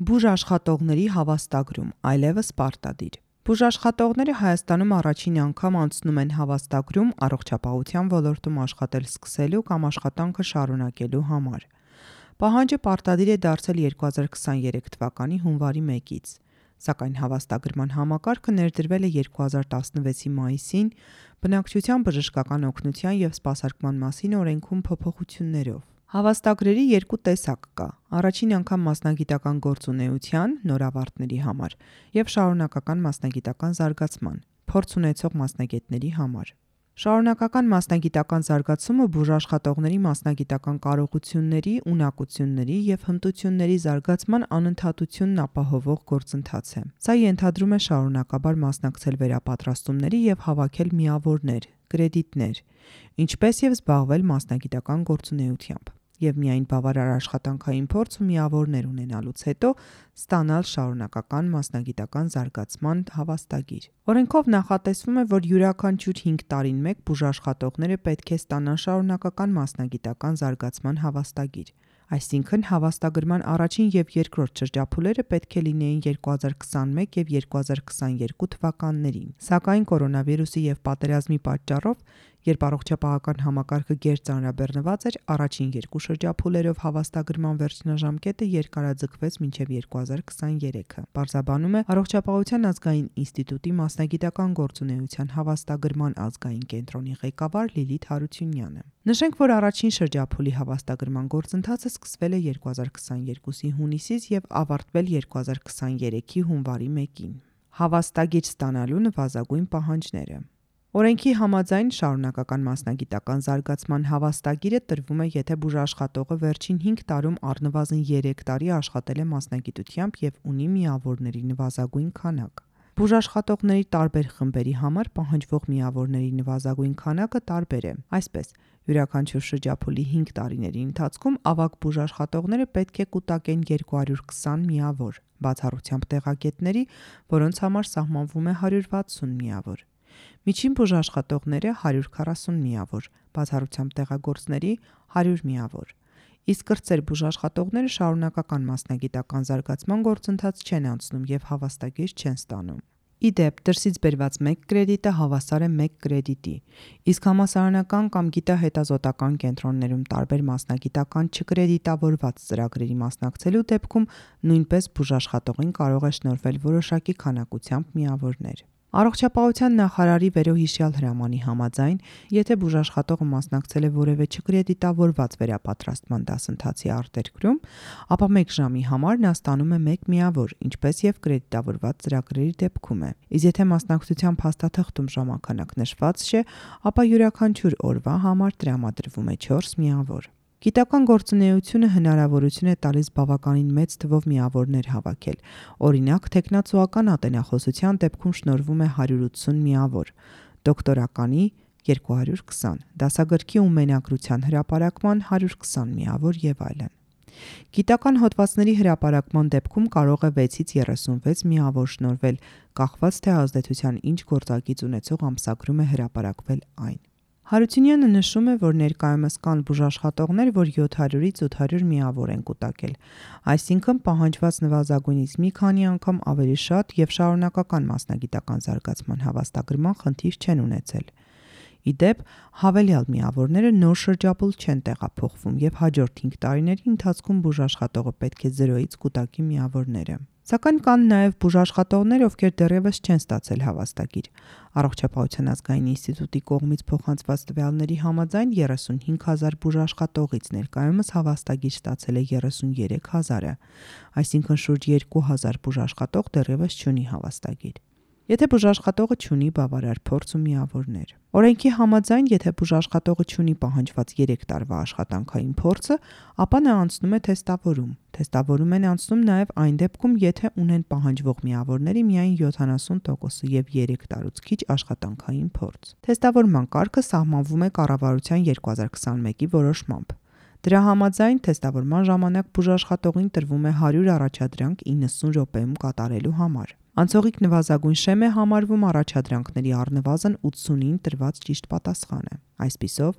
Բուժաշխատողների հավաստագրում այլևս պարտադիր։ Բուժաշխատողները Հայաստանում առաջին անգամ անցնում են հավաստագրում առողջապահության ոլորտում աշխատել սկսելու կամ աշխատանքը շարունակելու համար։ Պահանջը պարտադիր է դարձել 2023 թվականի հունվարի 1-ից, սակայն հավաստագրման համակարգը ներդրվել է 2016-ի մայիսին բնակչության բժշկական օգնության և սպասարկման մասին օրենքում փոփոխություններով։ Հավաստագրերի երկու տեսակ կա՝ առաջին անգամ մասնագիտական գործունեության նորավարտների համար և շարունակական մասնագիտական զարգացման՝ փորձ ունեցող մասնագետների համար։ Շարունակական մասնագիտական զարգացումը բուժաշխատողների մասնագիտական կարողությունների, ունակությունների և հմտությունների զարգացման անընդհատությունն ապահովող գործընթաց է։ Սա ենթադրում է շարունակաբար մասնակցել վերապատրաստումների և հավաքել միավորներ, կրեդիտներ, ինչպես և զբաղվել մասնագիտական գործունեությամբ և միայն բավարար աշխատանքային փորձ ու միավորներ ունենալուց հետո ստանալ շարունակական մասնագիտական զարգացման հավաստագիր։ Օրենքով նախատեսվում է, որ յուրաքանչյուր 5 տարին մեկ բուժաշխատողները պետք է ստանան շարունակական մասնագիտական զարգացման հավաստագիր։ Այսինքն՝ հավաստագրման առաջին և երկրորդ շրջափուլերը պետք է լինեին 2021 և 2022 թվականներին, սակայն կորոնավիրուսի և պատերազմի պատճառով, երբ առողջապահական համակարգը գերճ ծանրաբեռնված էր, առաջին երկու շրջափուլերով հավաստագրման վերջնաժամկետը երկարաձգվեց մինչև 2023-ը, պարզաբանում է Առողջապահության ազգային ինստիտուտի մասնագիտական գործունեության հավաստագրման ազգային կենտրոնի ղեկավար Լիլիթ Հարությունյանը։ Նշենք, որ առաջին շրջափուլի հավաստագրման գործընթացը սկսվել է 2022-ի հունիսից և ավարտվել 2023-ի հունվարի 1-ին։ Հավաստագիր ստանալու նվազագույն պահանջները Օրենքի համաձայն շարունակական մասնագիտական զարգացման հավաստագիրը տրվում է, եթե բուժաշխատողը վերջին 5 տարում առնվազն 3 տարի աշխատել է մասնագիտությամբ և ունի միավորների նվազագույն քանակ։ Բուժաշխատողների տարբեր խմբերի համար պահանջվող միավորների նվազագույն քանակը տարբեր է։ Այսպես, յուրաքանչյուր շրջափուլի 5 տարիների ընթացքում ավագ բուժաշխատողները պետք է կուտակեն 220 միավոր, բացառությամբ տեղակետների, որոնց համար սահմանվում է 160 միավոր։ Միջին բուժաշխատողները՝ 140 միավոր, բացառությամբ տեղագործների՝ 100 միավոր, իսկ կրտսեր բուժաշխատողները շարունակական մասնագիտական զարգացման գործընթաց չեն անցնում և հավաստագիր չեն ստանում։ Ի դեպ, դրսից բերված մեկ կրեդիտը հավասար է մեկ կրեդիտի, իսկ համալսարանական կամ գիտահետազոտական կենտրոններում տարբեր մասնագիտական չկրեդիտավորված ծրագրերի մասնակցելու դեպքում նույնպես բուժաշխատողին կարող է շնորհվել որոշակի քանակությամբ միավորներ։ Առողջապահության նախարարի վերոհիշյալ հրամանի համաձայն, եթե բուժաշխատողը մասնակցել է որևէ չկրեդիտավորված վերապատրաստման դասընթացի արտերկրում, ապա 1 ժամի համար նա ստանում է 1 միավոր, ինչպես և կրեդիտավորված ծրագրերի դեպքում է։ Իսկ եթե մասնակցության փաստաթղթում ժամանակ նշված չէ, ապա յուրաքանչյուր օրվա համար տրամադրվում է 4 միավոր։ Գիտական գործունեությունը հնարավորություն է տալիս բավականին մեծ թվով միավորներ հավաքել։ Օրինակ, թեկնածուական ատենախոսության դեպքում շնորհվում է 180 միավոր, դոկտորականի՝ 220, դասագրքի ու մենագրության հրապարակման 120 միավոր և այլն։ Գիտական հոդվածների հրապարակման դեպքում կարող է 6-ից 36 միավոր շնորհվել՝ կախված թե ազդեցության ինչ գործակից ունեցող ամսագրում է հրապարակվել այն։ Հարությունյանը նշում է, որ ներկայումս կան բուժաշխատողներ, որ 700-ից 800 միավոր են կուտակել, այսինքն՝ պահանջված նվազագույնից մի քանի անգամ ավելի շատ և շարունակական մասնագիտական զարգացման հավաստագրման խնդիր չեն ունեցել։ Ի դեպ, հավելյալ միավորները նոր շրջապուլ չեն տեղափոխվում և հաջորդ 5 տարիների ընթացքում բուժաշխատողը պետք է 0-ից կուտակի միավորները։ Սակայն կան նաև բուժաշխատողներ, ովքեր դեռևս չեն ստացել հավաստագիր։ Առողջապահության ազգային ինստիտուտի կողմից փոխանցված տվյալների համաձայն 35 հազար բուժաշխատողից ներկայումս հավաստագիր ստացել է 33 հազարը, այսինքն՝ շուրջ 2 հազար բուժաշխատող դեռևս չունի հավաստագիր։ Եթե բուժաշխատողը չունի բավարար փորձ ու միավորներ։ Օրենքի համաձայն, եթե բուժաշխատողը չունի պահանջված 3 տարվա աշխատանքային փորձը, ապա նա անցնում է թեստավորում։ Թեստավորում են անցնում նաև այն դեպքում, եթե ունեն պահանջվող միավորների միայն 70%-ը և 3 տարուց քիչ աշխատանքային փորձ։ Թեստավորման կարգը սահմանվում է կառավարության 2021-ի որոշմամբ։ Դրա համաձայն, թեստավորման ժամանակ բուժաշխատողին տրվում է 100 առաջադրանք 90 րոպեում կատարելու համար։ Անցողիկ նվազագույն շեմ է համարվում առաջադրանքների առնվազն 80-ին տրված ճիշտ պատասխանը։ Այսպիսով,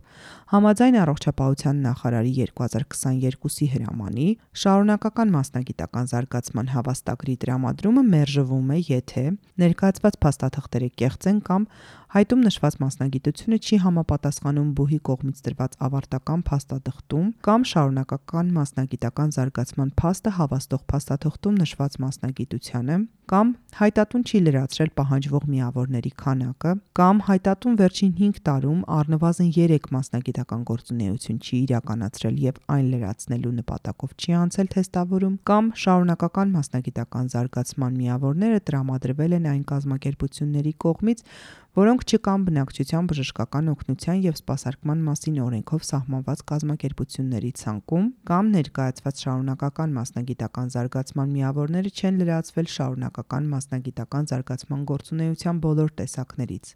համաձայն առողջապահության նախարարի 2022-ի հրամանի, շարունակական մասնագիտական զարգացման հավաստագրի տրամադրումը մերժվում է, եթե ներկայացված փաստաթղթերը կեղծ են կամ հայտում նշված մասնագիտությունը չի համապատասխանում բուհի կողմից տրված ավարտական փաստաթղթում կամ շարունակական մասնագիտական զարգացման փաստը հավաստող փաստաթղթում նշված մասնագիտությանը կամ հայտատուն չի լրացրել պահանջվող միավորների քանակը կամ հայտատուն վերջին 5 տարում առնվազն 3 մասնագիտական գործունեություն չի իրականացրել եւ այն լրացնելու նպատակով չի անցել թեստավորում կամ շարունակական մասնագիտական զարգացման միավորները տրամադրվել են այն կազմակերպությունների կողմից, որոնք չկան բնակչության բժշկական օգնության եւ սպասարկման մասին օրենքով սահմանված կազմակերպությունների ցանկում կամ ներկայացված շարունակական մասնագիտական զարգացման միավորները չեն լրացվել շարունակական մասնագիտական զարգացման գործունեության բոլոր տեսակներից՝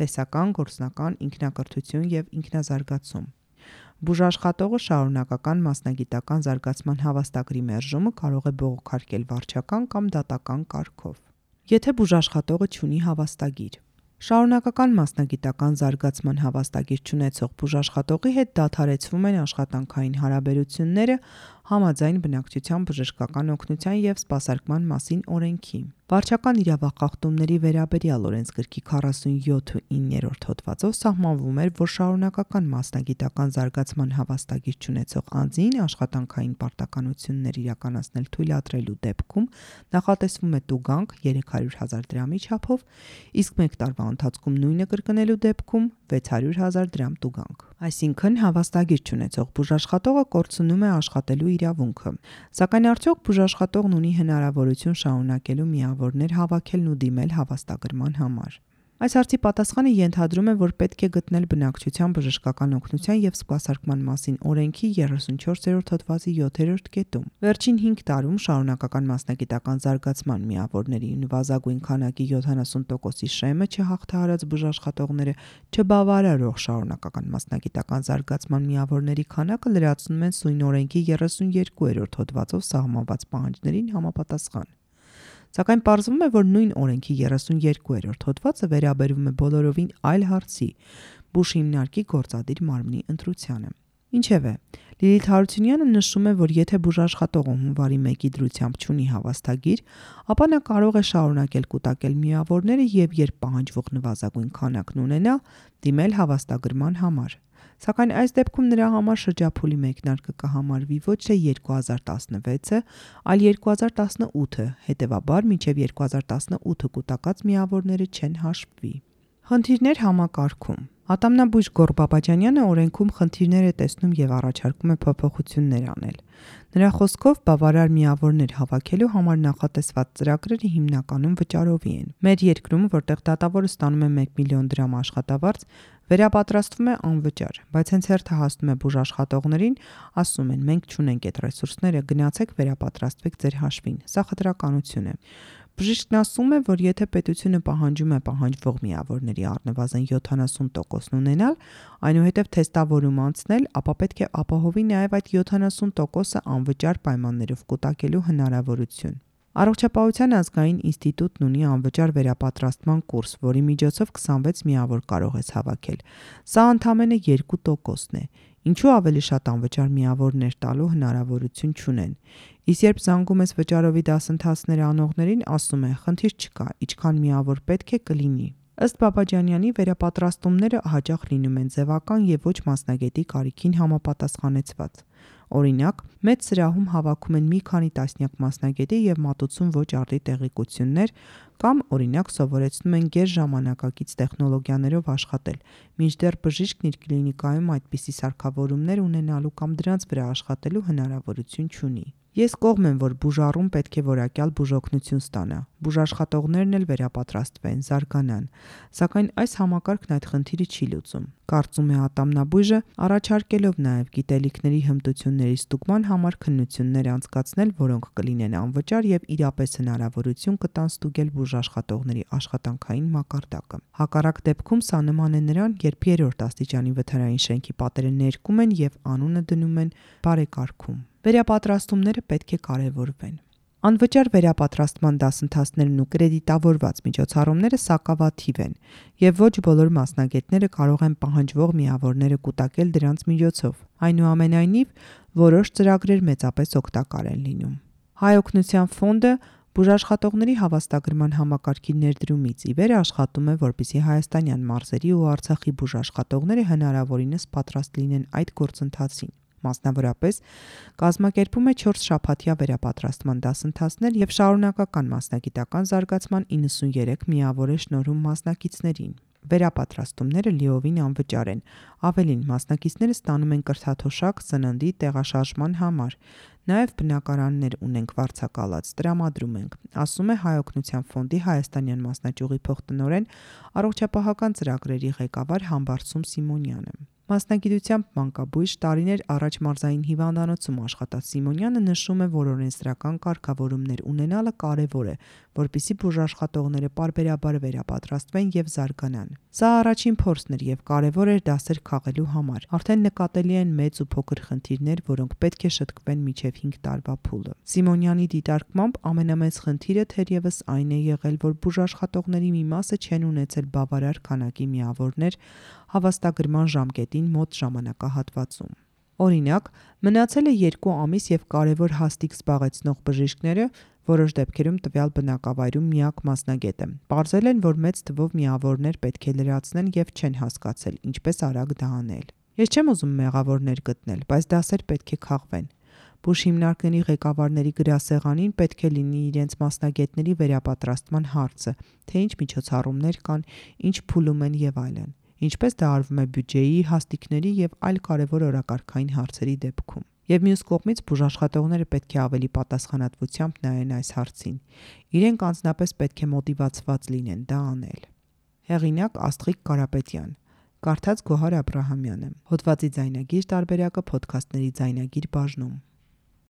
տեսական, գործնական, ինքնակրթություն եւ ինքնազարգացում։ Բուժաշխատողը շարունակական մասնագիտական զարգացման հավաստագրի մերժումը կարող է բողոքարկել վարչական կամ դատական կարգով։ Եթե բուժաշխատողը ունի հավաստագիր, Շարունակական մասնագիտական զարգացման հավաստագիր ունեցող բուժաշխատողի հետ դադարեցվում են աշխատանքային հարաբերությունները համաձայն բնակչության բժշկական օգնության եւ սպասարկման մասին օրենքի։ Վարչական իրավախախտումների վերաբերյալ օրենսգրքի 47-9-րդ հոդվածով սահմանվում էր, որ շարունակական մասնագիտական զարգացման հավաստագիր ունեցող անձին աշխատանքային պարտականություններ իրականացնել թույլատրելու դեպքում նախատեսվում է տուգանք 300.000 դրամի չափով, իսկ 1 տարվա ընթացքում նույնը կրկնելու դեպքում 600.000 դրամ տուգանք։ Այսինքն հավաստագիր չունեցող բուժաշխատողը կորցնում է աշխատելու իրավունքը։ Սակայն արդյոք բուժաշխատողն ունի հնարավորություն շարունակելու միավորներ հավաքելն ու դիմել հավաստագրման համար։ Այս հարցի պատասխանը ենթադրում է, որ պետք է գտնել բնակչության բժշկական օգնության եւ սպասարկման մասին օրենքի 34-րդ հոդվածի 7-րդ կետում։ Վերջին 5 տարում շարունակական մասնագիտական զարգացման միավորների նվազագույն քանակի 70%-ի շեմը չհաղթահարած բժշկատողները չբավարարող շարունակական մասնագիտական զարգացման միավորների քանակը լրացնում են սույն օրենքի 32-րդ հոդվածով սահմանված պահանջներին համապատասխան։ Սակայն պարզվում է, որ նույն օրենքի 32-րդ հոդվածը վերաբերվում է բոլորովին այլ հարցի՝ Բուշ հիմնարկի գործադիր մարմնի ընտրությանը։ Ինչևէ, Լիլիթ Հարությունյանը նշում է, որ եթե բուժաշխատողը հունվարի 1-ի դրությամբ ունի հավաստագիր, ապա նա կարող է շարունակել կൂട്ടակել միավորները եւ երբ պահանջվող նվազագույն քանակն ունենա, դիմել հավաստագրման համար։ Սակայն այս դեպքում նրա համար շրջափուլի մեկնարկը կհամարվի ոչ թե 2016-ը, այլ 2018-ը, հետևաբար մինչև 2018-ը կൂട്ടակած միավորները չեն հաշվվի։ Խնդիրներ համակարգում. Ատամնաբույժ Գոր Բաբաջանյանը օրենքում խնդիրներ է տեսնում եւ առաջարկում է փոփոխություններ անել։ Նրա խոսքով բավարար միավորներ հավաքելու համար նախատեսված ծրագրերը հիմնականում վճարովի են։ Մեր երկրում, որտեղ դատավորը ստանում է 1 միլիոն դրամ աշխատավարձ, վերապատրաստվում է անվճար, բայց հենց հերթը հասնում է բուժաշխատողներին, ասում են՝ մենք չունենք այդ ռեսուրսները, գնացեք վերապատրաստվեք ձեր հաշվին։ Սա խտրականություն է։ Բժիշկն ասում է, որ եթե պետությունը պահանջում է պահանջվող միավորների առնվազն 70%-ն ունենալ, այնուհետև թեստավորում անցնել, ապա պետք է ապահովի նաև այդ 70%-ը անվճար պայմաններով կուտակելու հնարավորություն։ Առողջապահության ազգային ինստիտուտն ունի անվճար վերապատրաստման կուրս, որի միջոցով 26 միավոր կարող ես հավաքել։ Սա ընդամենը 2%-ն է։ Ինչու ավելի շատ անվճար միավորներ տալու հնարավորություն չունեն։ Իսկ երբ զանգում ես վճարովի դասընթացներ անողներին, ասում են՝ խնդիր չկա, ինչքան միավոր պետք է կլինի։ Ըստ Բաբաջանյանի վերապատրաստումները հաճախ լինում են ձևական եւ ոչ մասնագետի կարիքին համապատասխանեցված։ Օրինակ, մեծ սրահում հավաքում են մի քանի տասնյակ մասնագետի եւ մատուցում ոչ արդի տեղեկություններ կամ օրինակ սովորեցնում են ģեր ժամանակակից տեխնոլոգիաներով աշխատել, մինչդեռ բժիշկն իր կլինիկայում այդպիսի սարքավորումներ ունենալու կամ դրանց վրա աշխատելու հնարավորություն չունի։ Ես կողմ եմ, որ բուժառուն պետք է որակյալ բուժօգնություն ստանա։ Բուժաշխատողներն էլ վերապատրաստվեն, զարգանան։ Սակայն այս համակարգն այդ խնդիրը չի լուծում։ Կարծում է ատամնաբույժը, առաջարկելով նաև գիտելիքների հմտությունների ստուգման համար քննություններ անցկացնել, որոնք կլինեն անվճար եւ իրապես հնարավորություն կտան ստուգել բուժաշխատողների աշխատանքային մակարդակը։ Հակառակ դեպքում սա նման է նրան, երբ երրորդ աստիճանի վթարային շենքի պատերը ներկում են եւ անունը դնում են բարեկարգում։ Վերապատրաստումները պետք է կարևորվեն։ Անվճար վերապատրաստման դասընթացներն ու կրեդիտավորված միջոցառումները սակավաթիվ են, եւ ոչ բոլոր մասնագետները կարող են պահանջվող միավորները կուտակել դրանց միջոցով։ Այնուամենայնիվ, որոշ ծրագրեր մեծապես օգտակար են լինում։ Հայօգնության ֆոնդը բուժաշխատողների հավաստագրման համակարգի ներդրումից ի վեր աշխատում է, որպիսի հայաստանյան մարզերի ու Արցախի բուժաշխատողները հնարավորինս պատրաստ լինեն այդ գործընթացին։ Մասնավորապես կազմակերպում է 4 շաբաթյա վերապատրաստման դասընթացներ եւ շարունակական մասնագիտական զարգացման 93 միավոր է շնորհում մասնակիցներին։ Վերապատրաստումները լիովին անվճար են։ Ավելին, մասնակիցները ստանում են կրթաթոշակ սննդի տեղաշարժման համար։ Նաև բնակարաններ ունենք վարձակալած, տրամադրում ենք, ասում է Հայօգնության ֆոնդի Հայաստանյան մասնաճյուղի փոխտնօրեն առողջապահական ծրագրերի ղեկավար Համբարձում Սիմոնյանը։ Մասնագիտությամբ մանկաբույժ տարիներ առաջ մարզային հիվանդանոցում աշխատած Սիմոնյանը նշում է, որ օրենսդրական կարգավորումներ ունենալը կարևոր է, որpիսի բուժաշխատողները parberabar վերապատրաստվեն եւ զարգանան։ Սա առաջին փորձն էր եւ կարևոր էր դասեր քաղելու համար։ Արդեն նկատելի են մեծ ու փոքր խնդիրներ, որոնք պետք է շտկվեն միջև 5 տարվա փուլը։ Սիմոնյանի դիտարկմամբ ամենամեծ խնդիրը թերևս այն է եղել, որ բուժաշխատողների մի մասը չեն ունեցել բավարար քանակի միավորներ հավաստագրման ժամկետին մոտ ժամանակահատվածում։ Օրինակ, մնացել է 2 ամիս եւ կարևոր հաստիկ զբաղեցնող բժիշկները որոշ դեպքերում տվյալ բնակավայրում միակ մասնագետ է։ Պարզել են, որ մեծ թվով միավորներ պետք է լրացնեն եւ չեն հասկացել ինչպես արագ դա անել։ Ես չեմ ուզում մեղավորներ գտնել, բայց դասեր պետք է քաղվեն։ Բուժ հիմնարկների ղեկավարների գրասեղանին պետք է լինի իրենց մասնագետների վերապատրաստման հարցը, թե ինչ միջոցառումներ կան, ինչ փուլում են եւ այլն ինչպես դա արվում է բյուջեի, հաստիկների եւ այլ կարևոր օրակարգային հարցերի դեպքում։ Եվ մյուս կողմից բուժաշխատողները պետք է ավելի պատասխանատվությամբ նայեն այս հարցին։ Իրենք անձնապես պետք է մոտիվացված լինեն դա անել։ Հեղինակ Աստղիկ Կարապետյան Կարդաց Գոհար Աբ รา համյանը։ Հոդվացի ձայնագիր տարբերակը ոդքասթների ձայնագիր բաժնում։